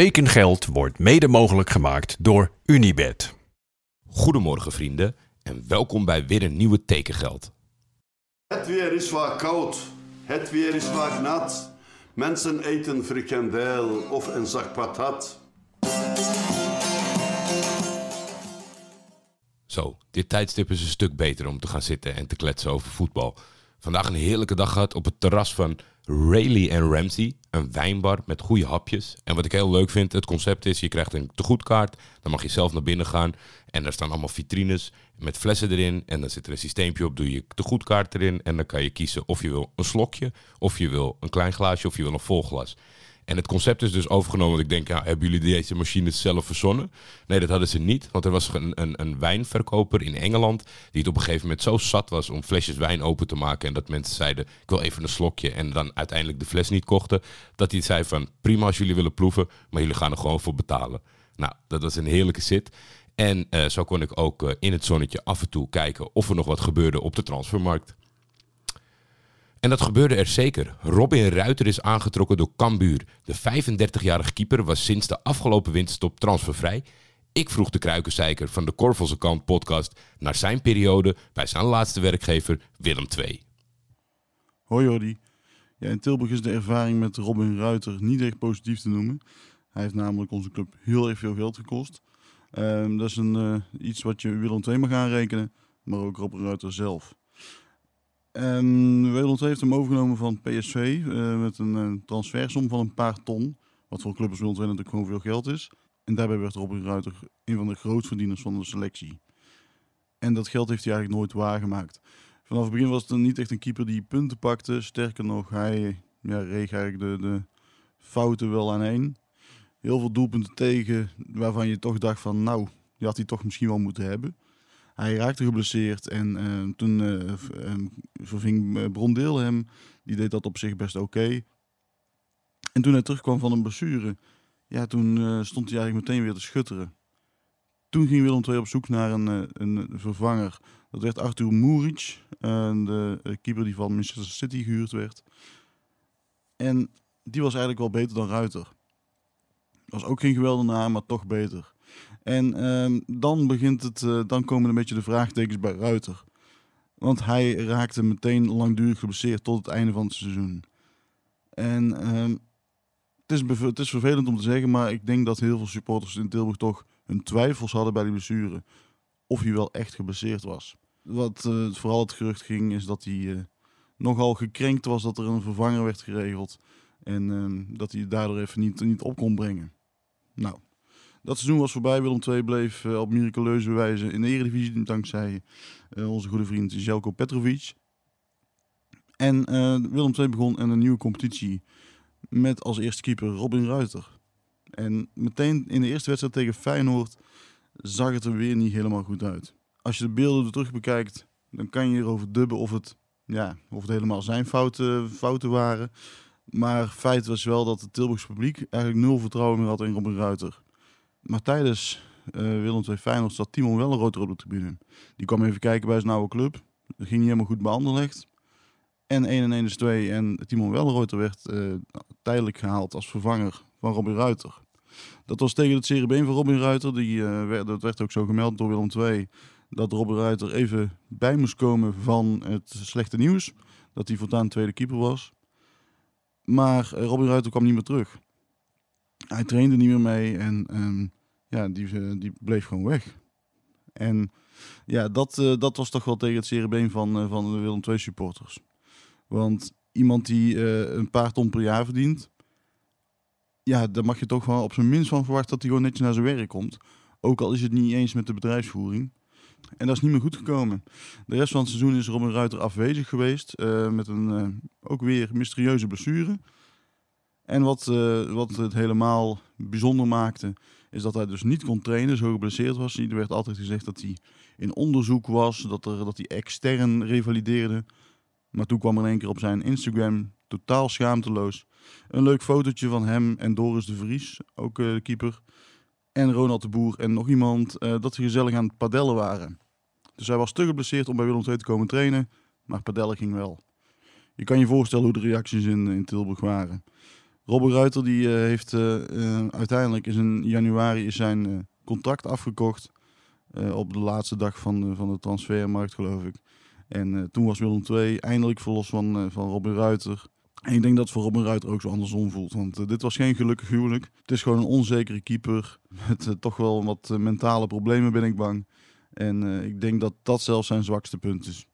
Tekengeld wordt mede mogelijk gemaakt door Unibed. Goedemorgen vrienden en welkom bij weer een nieuwe Tekengeld. Het weer is wat koud, het weer is wat nat. Mensen eten frikandel of een zak patat. Zo, dit tijdstip is een stuk beter om te gaan zitten en te kletsen over voetbal. Vandaag een heerlijke dag gehad op het terras van Rayleigh and Ramsey. Een wijnbar met goede hapjes. En wat ik heel leuk vind, het concept is, je krijgt een tegoedkaart. Dan mag je zelf naar binnen gaan. En daar staan allemaal vitrines met flessen erin. En dan zit er een systeempje op, doe je tegoedkaart erin. En dan kan je kiezen of je wil een slokje, of je wil een klein glaasje, of je wil een vol glas. En het concept is dus overgenomen. Want ik denk, ja, hebben jullie deze machines zelf verzonnen? Nee, dat hadden ze niet. Want er was een, een, een wijnverkoper in Engeland. die het op een gegeven moment zo zat was om flesjes wijn open te maken. En dat mensen zeiden: Ik wil even een slokje. En dan uiteindelijk de fles niet kochten. Dat hij zei: van prima als jullie willen proeven. maar jullie gaan er gewoon voor betalen. Nou, dat was een heerlijke zit. En uh, zo kon ik ook uh, in het zonnetje af en toe kijken of er nog wat gebeurde op de transfermarkt. En dat gebeurde er zeker. Robin Ruiter is aangetrokken door Cambuur. De 35-jarige keeper was sinds de afgelopen winterstop transfervrij. Ik vroeg de kruikenzeiker van de Korvelse Kant podcast naar zijn periode bij zijn laatste werkgever Willem II. Hoi Jordi. Ja, in Tilburg is de ervaring met Robin Ruiter niet echt positief te noemen. Hij heeft namelijk onze club heel erg veel geld gekost. Um, dat is een, uh, iets wat je Willem II mag aanrekenen, maar ook Robin Ruiter zelf. Um, Willem heeft hem overgenomen van PSV uh, met een, een, transfersom van een paar ton. Wat voor Willem II natuurlijk gewoon veel geld is. En daarbij werd Robin Ruiter een van de grootverdieners van de selectie. En dat geld heeft hij eigenlijk nooit waargemaakt. Vanaf het begin was het niet echt een keeper die punten pakte. Sterker nog, hij ja, reeg eigenlijk de, de fouten wel aan één. Heel veel doelpunten tegen waarvan je toch dacht van nou, die had hij toch misschien wel moeten hebben. Hij raakte geblesseerd en uh, toen uh, verving uh, Brondeel hem. Die deed dat op zich best oké. En toen hij terugkwam van een blessure, ja, toen stond hij eigenlijk meteen weer te schutteren. Toen ging Willem II op zoek naar een, een vervanger. Dat werd Arthur Muric, de keeper die van Manchester City gehuurd werd. En die was eigenlijk wel beter dan Ruiter. Was ook geen geweldige naam, maar toch beter. En uh, dan, begint het, uh, dan komen een beetje de vraagtekens bij Ruiter. Want hij raakte meteen langdurig geblesseerd tot het einde van het seizoen. En uh, het, is het is vervelend om te zeggen, maar ik denk dat heel veel supporters in Tilburg toch hun twijfels hadden bij die blessure. Of hij wel echt geblesseerd was. Wat uh, vooral het gerucht ging, is dat hij uh, nogal gekrenkt was dat er een vervanger werd geregeld. En ehm, dat hij daardoor even niet, niet op kon brengen. Nou, dat seizoen was voorbij. Willem II bleef uh, op miraculeuze wijze in de Eredivisie dankzij uh, onze goede vriend Jelko Petrovic. En uh, Willem II begon in een nieuwe competitie met als eerste keeper Robin Ruiter. En meteen in de eerste wedstrijd tegen Feyenoord zag het er weer niet helemaal goed uit. Als je de beelden er terug bekijkt, dan kan je erover dubben of het, ja, of het helemaal zijn fouten, fouten waren. Maar feit was wel dat het Tilburgs publiek eigenlijk nul vertrouwen meer had in Robin Ruiter. Maar tijdens uh, Willem II Feyenoord zat Timon Welleroter op de tribune. Die kwam even kijken bij zijn oude club. Dat ging niet helemaal goed Anderlecht. En 1 en 1 is 2. En Timon Welleroter werd uh, tijdelijk gehaald als vervanger van Robin Ruiter. Dat was tegen het cerebeen van Robin Ruiter. Die, werd, dat werd ook zo gemeld door Willem II. Dat Robin Ruiter even bij moest komen van het slechte nieuws. Dat hij voortaan tweede keeper was. Maar Robin Ruiter kwam niet meer terug hij trainde niet meer mee en um, ja, die, die bleef gewoon weg. En ja, dat, uh, dat was toch wel tegen het cerebeen van, uh, van de Willem II supporters. Want iemand die een paar ton per jaar verdient, ja, daar mag je toch wel op zijn minst van verwachten dat hij gewoon netjes naar zijn werk komt. Ook al is het niet eens met de bedrijfsvoering. En dat is niet meer goed gekomen. De rest van het seizoen is Robin Ruiter afwezig geweest. met een ook weer mysterieuze blessure. En wat, uh, wat het helemaal bijzonder maakte, is dat hij dus niet kon trainen, zo geblesseerd was Er werd altijd gezegd dat hij in onderzoek was, dat, er, dat hij extern revalideerde. Maar toen kwam er in één keer op zijn Instagram, totaal schaamteloos, een leuk fotootje van hem en Doris de Vries, ook uh, de keeper. En Ronald de Boer en nog iemand, uh, dat ze gezellig aan het padellen waren. Dus hij was te geblesseerd om bij Willem II te komen trainen, maar padellen ging wel. Je kan je voorstellen hoe de reacties in, in Tilburg waren. Robben Ruiter die, eh, heeft eh, eh, uiteindelijk in januari is zijn contract afgekocht. op de laatste dag van, de- van de transfermarkt, geloof ik. En toen was Willem II eindelijk verlost van, van Robin Ruiter. En ik denk dat het voor Robin Ruiter ook zo andersom voelt. Want dit was geen gelukkig huwelijk. Het is gewoon een onzekere keeper. Met toch wel wat mentale problemen, ben ik bang. En ik denk dat dat zelfs zijn zwakste punt is.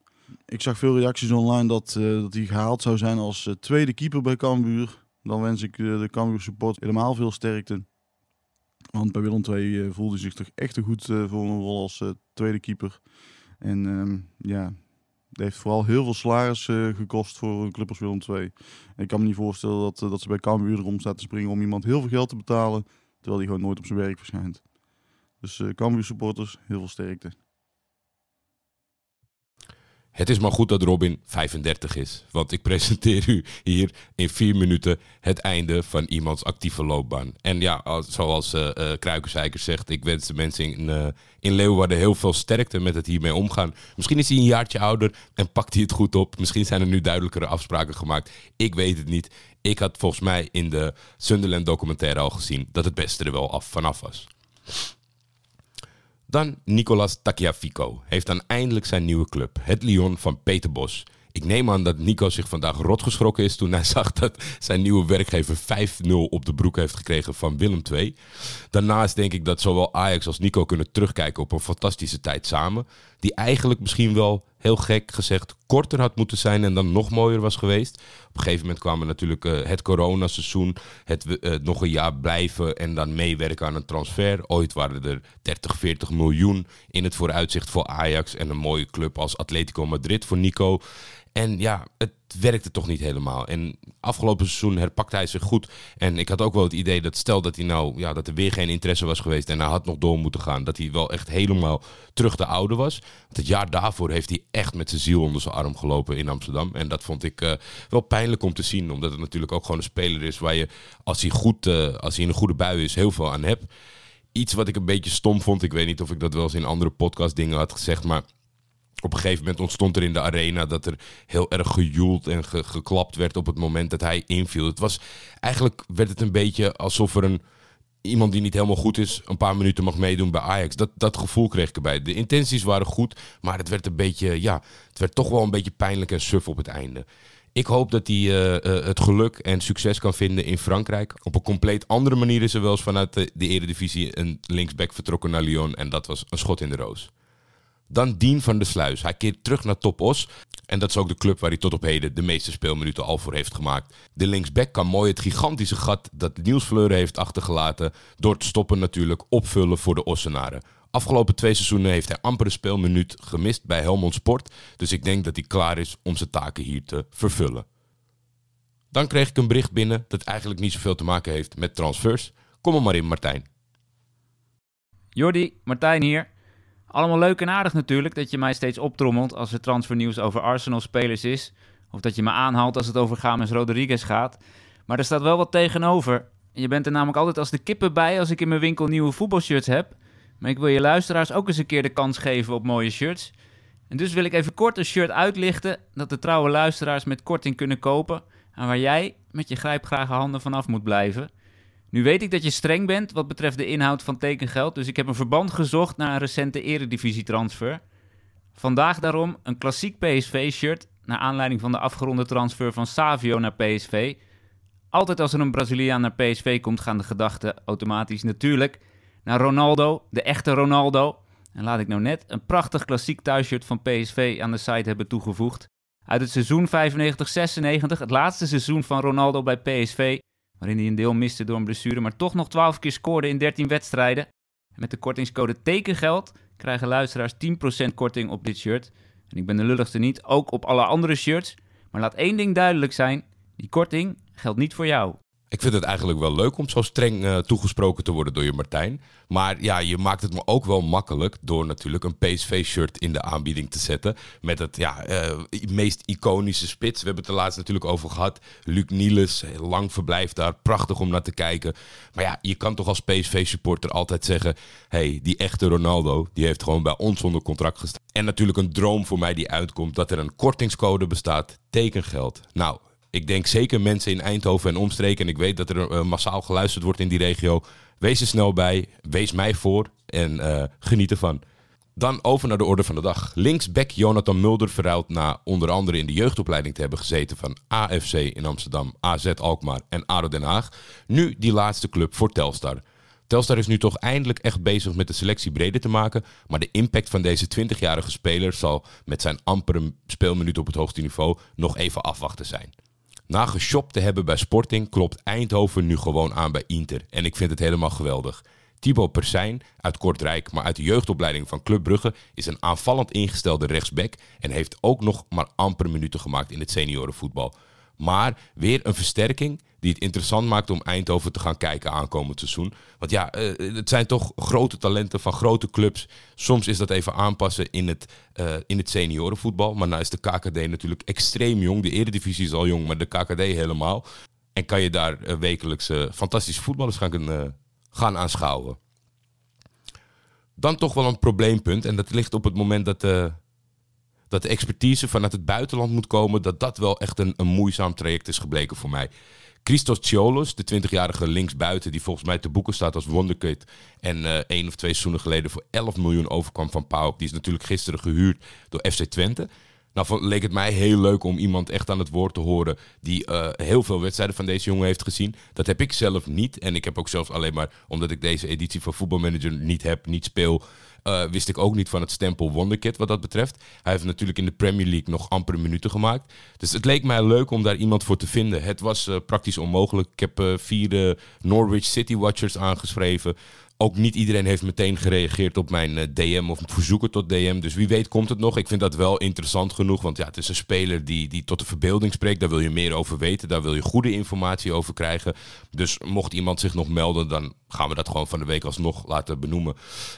Ik zag veel reacties online dat, dat hij gehaald zou zijn als tweede keeper bij Cambuur. Dan wens ik eh, de Cambuur support helemaal veel sterkte. Want bij Willem II eh, voelde hij zich toch echt te goed eh, voor een rol als tweede keeper. En ehm, ja, het heeft vooral heel veel salaris gekost voor een club als Willem II. Ik kan me niet voorstellen dat, dat ze bij Cambuur erom staat te springen om iemand heel veel geld te betalen. Terwijl hij gewoon nooit op zijn werk verschijnt. Dus eh Cambuur supporters, heel veel sterkte. Het is maar goed dat Robin 35 is. Want ik presenteer u hier in vier minuten het einde van iemands actieve loopbaan. En ja, als- zoals Kruikenzeiker zegt, ik wens de mensen in, eh, in Leeuwarden heel veel sterkte met het hiermee omgaan. Misschien is hij een jaartje ouder en pakt hij het goed op. Misschien zijn er nu duidelijkere afspraken gemaakt. Ik weet het niet. Ik had volgens mij in de Sunderland documentaire al gezien dat het beste er wel af, vanaf was. Dan Nicolas Tagliafico heeft dan eindelijk zijn nieuwe club, het Lyon van Peter Bos. Ik neem aan dat Nico zich vandaag rot geschrokken is toen hij zag dat zijn nieuwe werkgever 5-0 op de broek heeft gekregen van Willem II. Daarnaast denk ik dat zowel Ajax als Nico kunnen terugkijken op een fantastische tijd samen. Die eigenlijk misschien wel, heel gek gezegd, korter had moeten zijn en dan nog mooier was geweest. Op een gegeven moment kwam er natuurlijk eh, het coronaseizoen, het eh, nog een jaar blijven en dan meewerken aan een transfer. Ooit waren er 30, 40 miljoen in het vooruitzicht voor Ajax en een mooie club als Atletico Madrid voor Nico. En ja, het werkte toch niet helemaal. En afgelopen seizoen herpakte hij zich goed. En ik had ook wel het idee dat stel dat hij nou, ja, dat er weer geen interesse was geweest en hij had nog door moeten gaan, dat hij wel echt helemaal terug de oude was. Want het jaar daarvoor heeft hij echt met zijn ziel onder zijn arm gelopen in Amsterdam. En dat vond ik eh, wel pijnlijk om te zien, omdat het natuurlijk ook gewoon een speler is waar je, als hij, goed, eh, als hij in een goede bui is, heel veel aan hebt. Iets wat ik een beetje stom vond, ik weet niet of ik dat wel eens in andere podcast dingen had gezegd, maar op een gegeven moment ontstond er in de arena dat er heel erg gejoeld en ge- geklapt werd op het moment dat hij inviel. Het was eigenlijk werd het een beetje alsof er een iemand die niet helemaal goed is een paar minuten mag meedoen bij Ajax. Dat, dat gevoel kreeg ik erbij. De intenties waren goed, maar het werd een beetje ja, het werd toch wel een beetje pijnlijk en suf op het einde. Ik hoop dat hij eh, eh, het geluk en succes kan vinden in Frankrijk. Op een compleet andere manier is er wel eens vanuit de, de Eredivisie een linksback vertrokken naar Lyon. En dat was een schot in de roos. Dan Dien van der Sluis. Hij keert terug naar Top Os. En dat is ook de club waar hij tot op heden de meeste speelminuten al voor heeft gemaakt. De linksback kan mooi het gigantische gat dat Niels Fleuren heeft achtergelaten... door het stoppen natuurlijk opvullen voor de Ossenaren. Afgelopen twee seizoenen heeft hij amper een speelminuut gemist bij Helmond Sport. Dus ik denk dat hij klaar is om zijn taken hier te vervullen. Dan kreeg ik een bericht binnen dat eigenlijk niet zoveel te maken heeft met transfers. Kom er maar in, Martijn. Jordi, Martijn hier. Allemaal leuk en aardig natuurlijk dat je mij steeds optrommelt als er transfernieuws over Arsenal-spelers is. Of dat je me aanhaalt als het over James Rodriguez gaat. Maar er staat wel wat tegenover. Je bent er namelijk altijd als de kippen bij als ik in mijn winkel nieuwe voetbalshirts heb. Maar ik wil je luisteraars ook eens een keer de kans geven op mooie shirts. En dus wil ik even kort een shirt uitlichten dat de trouwe luisteraars met korting kunnen kopen. En waar jij met je grijpgrage handen vanaf moet blijven. Nu weet ik dat je streng bent wat betreft de inhoud van tekengeld, dus ik heb een verband gezocht naar een recente eredivisietransfer. Vandaag daarom een klassiek PSV-shirt, naar aanleiding van de afgeronde transfer van Savio naar PSV. Altijd als er een Braziliaan naar PSV komt, gaan de gedachten automatisch natuurlijk naar Ronaldo, de echte Ronaldo. En laat ik nou net een prachtig klassiek thuisshirt van PSV aan de site hebben toegevoegd. Uit het seizoen 95-96, het laatste seizoen van Ronaldo bij PSV waarin hij een deel miste door een blessure, maar toch nog 12 keer scoorde in 13 wedstrijden. Met de kortingscode tekengeld krijgen luisteraars 10% korting op dit shirt. En ik ben de lulligste niet, ook op alle andere shirts. Maar laat één ding duidelijk zijn, die korting geldt niet voor jou. Ik vind het eigenlijk wel leuk om zo streng eh, toegesproken te worden door je Martijn. Maar ja, je maakt het me ook wel makkelijk door natuurlijk een PSV-shirt in de aanbieding te zetten. Met het ja, eh, meest iconische spits. We hebben het er laatst natuurlijk over gehad. Luc Niels, lang verblijf daar. Prachtig om naar te kijken. Maar ja, je kan toch als PSV-supporter altijd zeggen... hey, die echte Ronaldo, die heeft gewoon bij ons onder contract gestaan. En natuurlijk een droom voor mij die uitkomt dat er een kortingscode bestaat. Tekengeld. Nou, ik denk zeker mensen in Eindhoven en omstreken. En ik weet dat er massaal geluisterd wordt in die regio. Wees er snel bij. Wees mij voor. En geniet ervan. Dan over naar de orde van de dag. Linksback Jonathan Mulder verruilt na onder andere in de jeugdopleiding te hebben gezeten van AFC in Amsterdam, AZ Alkmaar en ADO Den Haag. Nu die laatste club voor Telstar. Telstar is nu toch eindelijk echt bezig met de selectie breder te maken. Maar de impact van deze 20-jarige speler zal met zijn ampere speelminuut op het hoogste niveau nog even afwachten zijn. Na geshopt te hebben bij Sporting klopt Eindhoven nu gewoon aan bij Inter. En ik vind het helemaal geweldig. Thibaut Persijn uit Kortrijk, maar uit de jeugdopleiding van Club Brugge, is een aanvallend ingestelde rechtsback en heeft ook nog maar amper minuten gemaakt in het seniorenvoetbal. Maar weer een versterking die het interessant maakt om Eindhoven te gaan kijken aankomend seizoen. Want ja, uh, het zijn toch grote talenten van grote clubs. Soms is dat even aanpassen in het, uh, in het seniorenvoetbal. Maar nou is de KKD natuurlijk extreem jong. De Eredivisie is al jong, maar de KKD helemaal. En kan je daar uh, wekelijks fantastische voetballers gaan, gaan aanschouwen. Dan toch wel een probleempunt. En dat ligt op het moment dat, dat de expertise vanuit het buitenland moet komen. Dat dat wel echt een, een moeizaam traject is gebleken voor mij. Christos Tsiolos, de 20-jarige linksbuiten die volgens mij te boeken staat als wonderkid. En uh, één of twee seizoenen geleden voor 11 miljoen overkwam van PAOK. Die is natuurlijk gisteren gehuurd door FC Twente. Nou leek het mij heel leuk om iemand echt aan het woord te horen die uh, heel veel wedstrijden van deze jongen heeft gezien. Dat heb ik zelf niet. En ik heb ook zelfs alleen maar, omdat ik deze editie van Voetbalmanager niet heb, niet speel, uh, wist ik ook niet van het stempel Wonderkid wat dat betreft. Hij heeft natuurlijk in de Premier League nog amper minuten gemaakt. Dus het leek mij leuk om daar iemand voor te vinden. Het was uh, praktisch onmogelijk. Ik heb vier Norwich City Watchers aangeschreven ook niet iedereen heeft meteen gereageerd op mijn eh, DM of verzoeken tot DM. Dus wie weet komt het nog. Ik vind dat wel interessant genoeg. Want ja, het is een speler die, die tot de verbeelding spreekt. Daar wil je meer over weten. Daar wil je goede informatie over krijgen. Dus mocht iemand zich nog melden, dan gaan we dat gewoon van de week alsnog laten benoemen.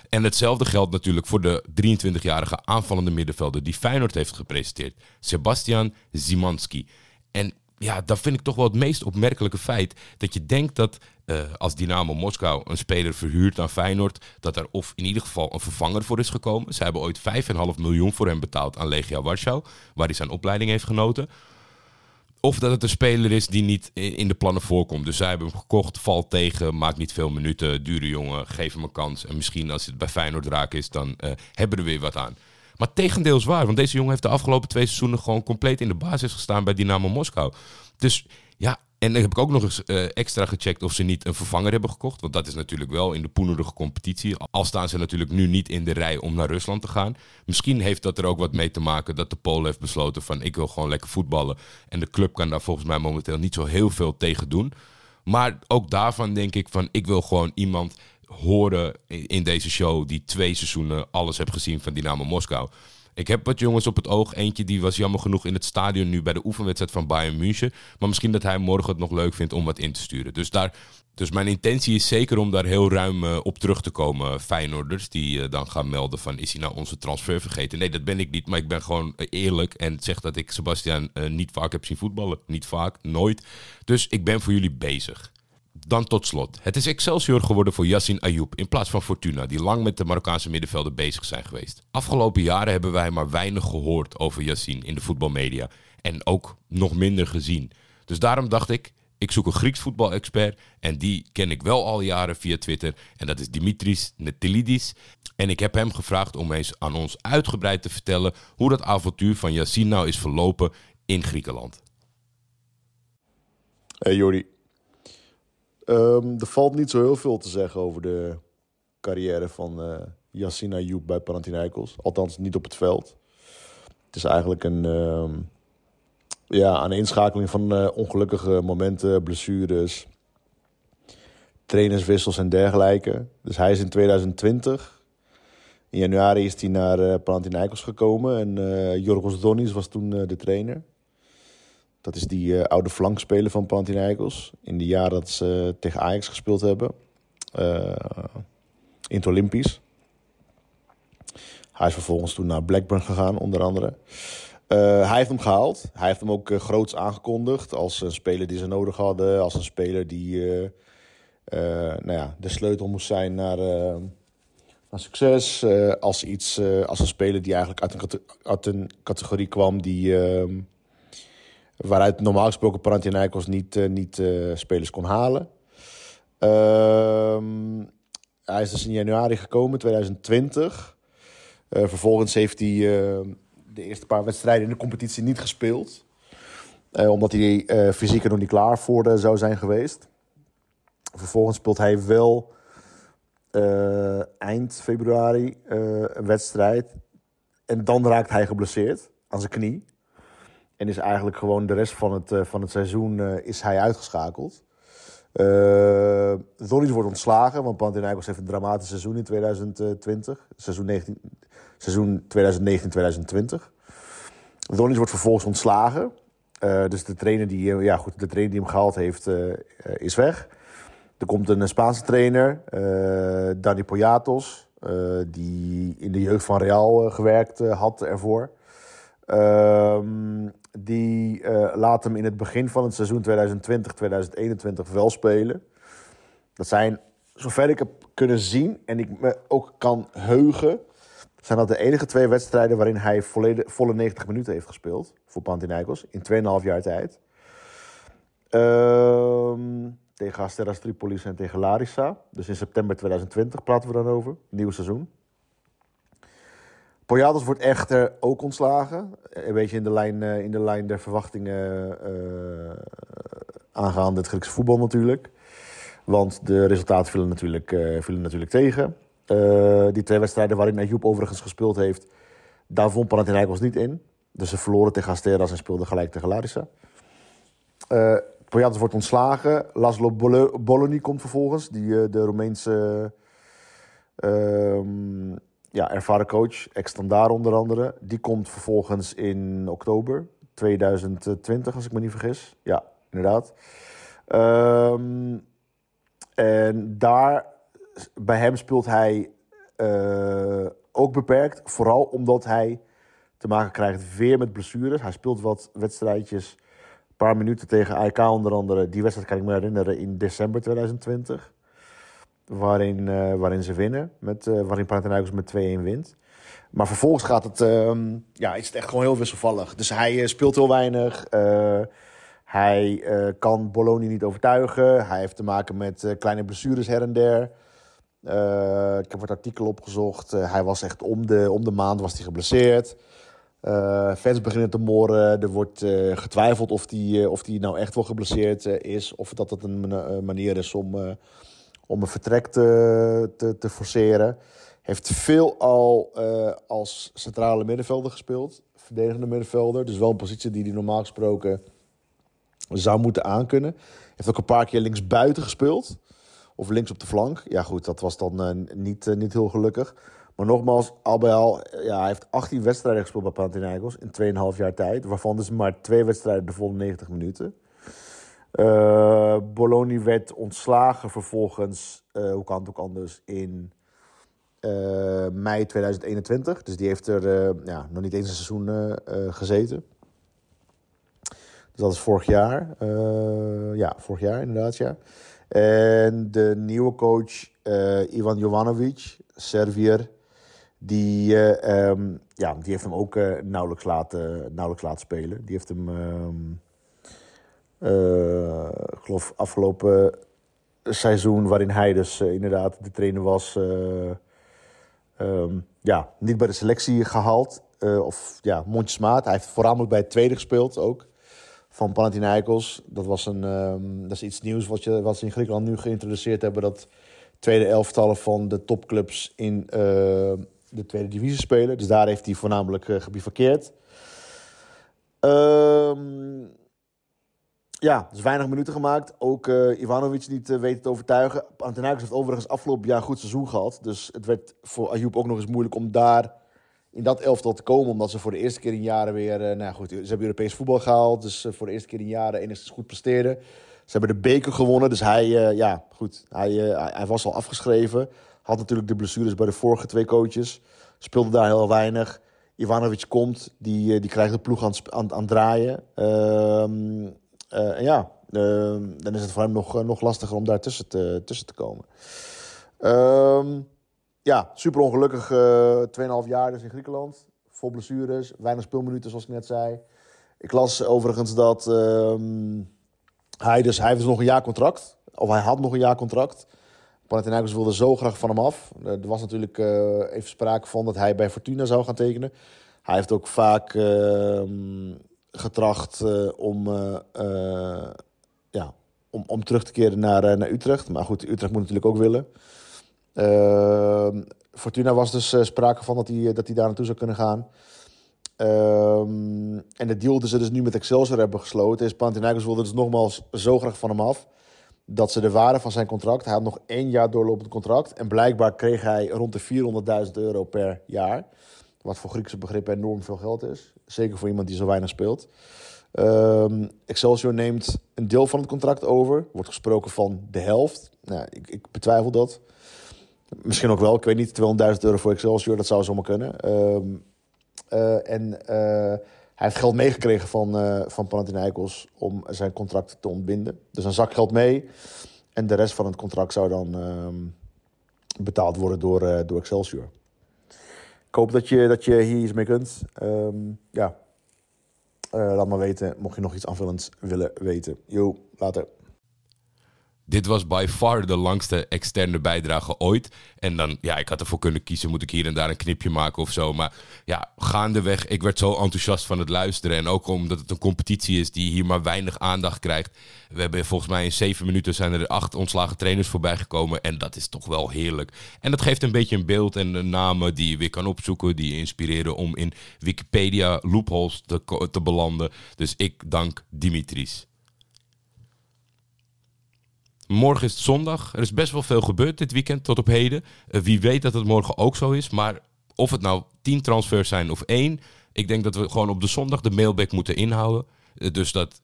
En hetzelfde geldt natuurlijk voor de 23-jarige aanvallende middenvelder die Feyenoord heeft gepresenteerd. Sebastian Zimanski. En ja, dat vind ik toch wel het meest opmerkelijke feit. Dat je denkt dat uh, als Dynamo Moskou een speler verhuurt aan Feyenoord, dat er of in ieder geval een vervanger voor is gekomen. Ze hebben ooit 5,5 miljoen voor hem betaald aan Legia Warschau, waar hij zijn opleiding heeft genoten. Of dat het een speler is die niet in de plannen voorkomt. Dus zij hebben hem gekocht, valt tegen, maakt niet veel minuten, dure jongen, geef hem een kans. En misschien als het bij Feyenoord raak is, dan uh, hebben we er weer wat aan. Maar tegendeel is waar, want deze jongen heeft de afgelopen twee seizoenen gewoon compleet in de basis gestaan bij Dynamo Moskou. Dus ja, en dan heb ik ook nog eens uh, extra gecheckt of ze niet een vervanger hebben gekocht. Want dat is natuurlijk wel in de poenerige competitie. Al staan ze natuurlijk nu niet in de rij om naar Rusland te gaan. Misschien heeft dat er ook wat mee te maken dat de Pool heeft besloten van ik wil gewoon lekker voetballen. En de club kan daar volgens mij momenteel niet zo heel veel tegen doen. Maar ook daarvan denk ik van ik wil gewoon iemand horen in deze show die twee seizoenen alles heb gezien van Dynamo Moskou. Ik heb wat jongens op het oog. Eentje die was jammer genoeg in het stadion nu bij de oefenwedstrijd van Bayern München. Maar misschien dat hij morgen het nog leuk vindt om wat in te sturen. Dus, daar, dus mijn intentie is zeker om daar heel ruim uh, op terug te komen. Feyenoorders die uh, dan gaan melden van is hij nou onze transfer vergeten? Nee, dat ben ik niet. Maar ik ben gewoon eerlijk en zeg dat ik Sebastian niet vaak heb zien voetballen. Niet vaak, nooit. Dus ik ben voor jullie bezig. Dan tot slot. Het is Excelsior geworden voor Yassin Ayoub in plaats van Fortuna, die lang met de Marokkaanse middenvelden bezig zijn geweest. Afgelopen jaren hebben wij maar weinig gehoord over Yassin in de voetbalmedia. En ook nog minder gezien. Dus daarom dacht ik, ik zoek een Grieks voetbalexpert. En die ken ik wel al jaren via Twitter. En dat is Dimitris Netilidis. En ik heb hem gevraagd om eens aan ons uitgebreid te vertellen hoe dat avontuur van Yassin nou is verlopen in Griekenland. Hey Jordi, Um, er valt niet zo heel veel te zeggen over de carrière van uh, Yassine Ayoub bij Panathinaikos. Althans, niet op het veld. Het is eigenlijk een, um, ja, een inschakeling van uh, ongelukkige momenten, blessures, trainerswissels en dergelijke. Dus hij is in 2020, in januari is hij naar uh, Panathinaikos gekomen. En uh, Jorgos Donis was toen de trainer. Dat is die uh, oude flankspeler van Panathinaikos. In de jaren dat ze tegen Ajax gespeeld hebben. Uh, in het Olympisch. Hij is vervolgens toen naar Blackburn gegaan, onder andere. Hij heeft hem gehaald. Hij heeft hem ook groots aangekondigd als een speler die ze nodig hadden. Als een speler die nou ja, de sleutel moest zijn naar, naar succes. als, iets, als een speler die eigenlijk uit een, uit een categorie kwam die ehm, Waaruit normaal gesproken Panathinaikos niet, eh, niet eh, spelers kon halen. Ehm, hij is dus in januari gekomen, 2020. Eh, vervolgens heeft hij de eerste paar wedstrijden in de competitie niet gespeeld. Omdat hij fysiek er nog niet klaar voor zou zijn geweest. Vervolgens speelt hij wel eind februari een wedstrijd. En dan raakt hij geblesseerd aan zijn knie. En is eigenlijk gewoon de rest van het, eh, van het seizoen eh, is hij uitgeschakeld. Uh, wordt ontslagen, want Panathinaikos heeft een dramatisch seizoen in 2020. Seizoen, 19 seizoen 2019-2020. Donis wordt vervolgens ontslagen. Dus de trainer, die, ja, goed, de trainer die hem gehaald heeft, is weg. Er komt een Spaanse trainer, Dani Poyatos, die in de jeugd van Real gewerkt had ervoor. Um, die uh, laat hem in het begin van het seizoen 2020-2021 wel spelen. Dat zijn, zover ik heb kunnen zien en ik me ook kan heugen, zijn dat de enige twee wedstrijden waarin hij volle 90 minuten heeft gespeeld voor Panathinaikos in 2,5 jaar tijd. Uh, tegen Asteras Tripolis en tegen Larissa. Dus in september 2020 praten we dan over, nieuw seizoen. Poyatos wordt echter ook ontslagen. Een beetje in de lijn, in de lijn der verwachtingen uh, aangaande het Griekse voetbal natuurlijk. Want de resultaten vielen natuurlijk, uh, vielen natuurlijk tegen. Die twee wedstrijden waarin Ayoub overigens gespeeld heeft... daar vond Panathinaikos niet in. Dus ze verloren tegen Asteras en speelden gelijk tegen Larissa. Uh, Poyatos wordt ontslagen. Laszlo Bologna komt vervolgens. Die de Roemeense ehm, ja, ervaren coach, ex-standaard onder andere. Die komt vervolgens in oktober 2020, als ik me niet vergis. Ja, inderdaad. Um, en daar, bij hem speelt hij uh, ook beperkt. Vooral omdat hij te maken krijgt weer met blessures. Hij speelt wat wedstrijdjes, een paar minuten tegen AEK onder andere. Die wedstrijd kan ik me herinneren in december 2020 waarin, uh, waarin ze winnen. Met, uh, waarin Panathinaikos met 2-1 wint. Maar vervolgens gaat het, uh, ja, is het echt gewoon heel wisselvallig. Dus hij uh, speelt heel weinig. hij kan Bologna niet overtuigen. Hij heeft te maken met kleine blessures her en der. ik heb het artikel opgezocht. hij was echt om de, om de maand was hij geblesseerd. fans beginnen te moren. Er wordt getwijfeld of hij of die nou echt wel geblesseerd is. Of dat het een manier is om om een vertrek te, te, te forceren. Heeft veel al uh, als centrale middenvelder gespeeld. Verdedigende middenvelder. Dus wel een positie die hij normaal gesproken zou moeten aankunnen. Heeft ook een paar keer linksbuiten gespeeld. Of links op de flank. Ja goed, dat was dan uh, niet, uh, niet heel gelukkig. Maar nogmaals, al, ja, hij heeft 18 wedstrijden gespeeld bij Panathinaikos in 2,5 jaar tijd. Waarvan dus maar twee wedstrijden de volle 90 minuten. Uh, Bologna werd ontslagen vervolgens, uh, hoe kan het ook anders, in uh, mei 2021. Dus die heeft er ja, nog niet eens een seizoen gezeten. Dus dat is vorig jaar. ja, vorig jaar inderdaad, ja. En de nieuwe coach, Ivan Jovanovic, Servier, die, um, ja, die heeft hem ook nauwelijks, laten, nauwelijks laten spelen. Die heeft hem... Uh, ik geloof afgelopen seizoen, waarin hij dus uh, inderdaad de trainer was, uh, um, ja, niet bij de selectie gehaald. of ja, mondjesmaat. Hij heeft voornamelijk bij het tweede gespeeld ook. Van Panathinaikos. Dat, was een, um, dat is iets nieuws wat, je, wat ze in Griekenland nu geïntroduceerd hebben. Dat tweede elftallen van de topclubs in de tweede divisie spelen. Dus daar heeft hij voornamelijk gebivakkeerd. Um, ja, dus weinig minuten gemaakt. Ook uh, Ivanovic niet uh, weten te overtuigen. Panathinaikos heeft overigens afgelopen jaar een goed seizoen gehad. Dus het werd voor Ayoub ook nog eens moeilijk om daar in dat elftal te komen. Omdat ze voor de eerste keer in jaren weer... Uh, nou goed, ze hebben Europees voetbal gehaald. Dus voor de eerste keer in jaren enigszins goed presteerden. Ze hebben de beker gewonnen. Dus hij, ja, goed. Hij, hij was al afgeschreven. Had natuurlijk de blessures bij de vorige twee coaches. Speelde daar heel weinig. Ivanovic komt. Die, die krijgt de ploeg aan, het draaien. Ehm en ja, uh, dan is het voor hem nog, uh, nog lastiger om daar tussen te, tussen te komen. Um, ja, super ongelukkig. 2,5 jaar dus in Griekenland. Vol blessures, weinig speelminuten zoals ik net zei. Ik las overigens dat ehm, hij, dus, hij heeft dus nog een jaar contract. Of hij had nog een jaar contract. Panathinaikos wilde zo graag van hem af. Er was natuurlijk uh, even sprake van dat hij bij Fortuna zou gaan tekenen. Hij heeft ook vaak ehm, getracht uh, om, uh, ja, om, om terug te keren naar, naar Utrecht. Maar goed, Utrecht moet natuurlijk ook willen. Ehm, Fortuna was dus sprake van dat hij, dat hij daar naartoe zou kunnen gaan. Um, en de deal die ze dus nu met Excelsior hebben gesloten is... Panathinaikos wilde dus nogmaals zo graag van hem af... dat ze de waarde van zijn contract... Hij had nog één jaar doorlopend contract... en blijkbaar kreeg hij rond de 400.000 euro per jaar... wat voor Griekse begrippen enorm veel geld is. Zeker voor iemand die zo weinig speelt. Um, Excelsior neemt een deel van het contract over. Wordt gesproken van de helft. Nou, ik, ik betwijfel dat. Misschien ook wel, ik weet niet. 200.000 euro voor Excelsior, dat zou zomaar kunnen. Um, uh, en uh, hij heeft geld meegekregen van, uh, van Panathinaikos om zijn contract te ontbinden. Dus een zak geld mee. En de rest van het contract zou dan um, betaald worden door, door Excelsior. Ik hoop dat je, dat je hier iets mee kunt. Um, ja. laat maar weten, mocht je nog iets aanvullends willen weten. Jo, later. Dit was by far de langste externe bijdrage ooit. En dan, ja, ik had ervoor kunnen kiezen, moet ik hier en daar een knipje maken of zo. Maar ja, gaandeweg, ik werd zo enthousiast van het luisteren. En ook omdat het een competitie is die hier maar weinig aandacht krijgt. We hebben volgens mij in zeven minuten zijn er acht ontslagen trainers voorbij gekomen. En dat is toch wel heerlijk. En dat geeft een beetje een beeld en namen die je weer kan opzoeken. Die je inspireren om in Wikipedia loopholes te, te belanden. Dus ik dank Dimitris. Morgen is het zondag. Er is best wel veel gebeurd dit weekend tot op heden. Uh, wie weet dat het morgen ook zo is. Maar of het nou tien transfers zijn of één. Ik denk dat we gewoon op de zondag de mailback moeten inhouden. Uh, dus dat.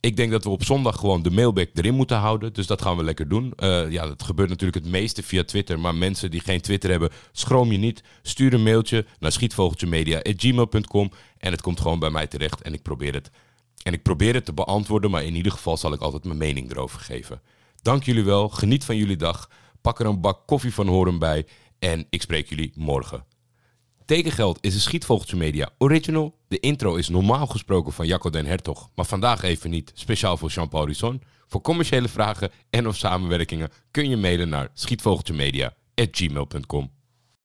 Ik denk dat we op zondag gewoon de mailback erin moeten houden. Dus dat gaan we lekker doen. Uh, ja, dat gebeurt natuurlijk het meeste via Twitter. Maar mensen die geen Twitter hebben, schroom je niet. Stuur een mailtje naar schietvogeltjemedia.gmail.com. En het komt gewoon bij mij terecht. En ik probeer het en ik probeer het te beantwoorden, maar in ieder geval zal ik altijd mijn mening erover geven. Dank jullie wel, geniet van jullie dag, pak er een bak koffie van horen bij en ik spreek jullie morgen. Tekengeld is een Schietvogeltje Media original. De intro is normaal gesproken van Jacco den Hertog, maar vandaag even niet, speciaal voor Jean-Paul Risson. Voor commerciële vragen en of samenwerkingen kun je mailen naar schietvogeltjemedia.gmail.com.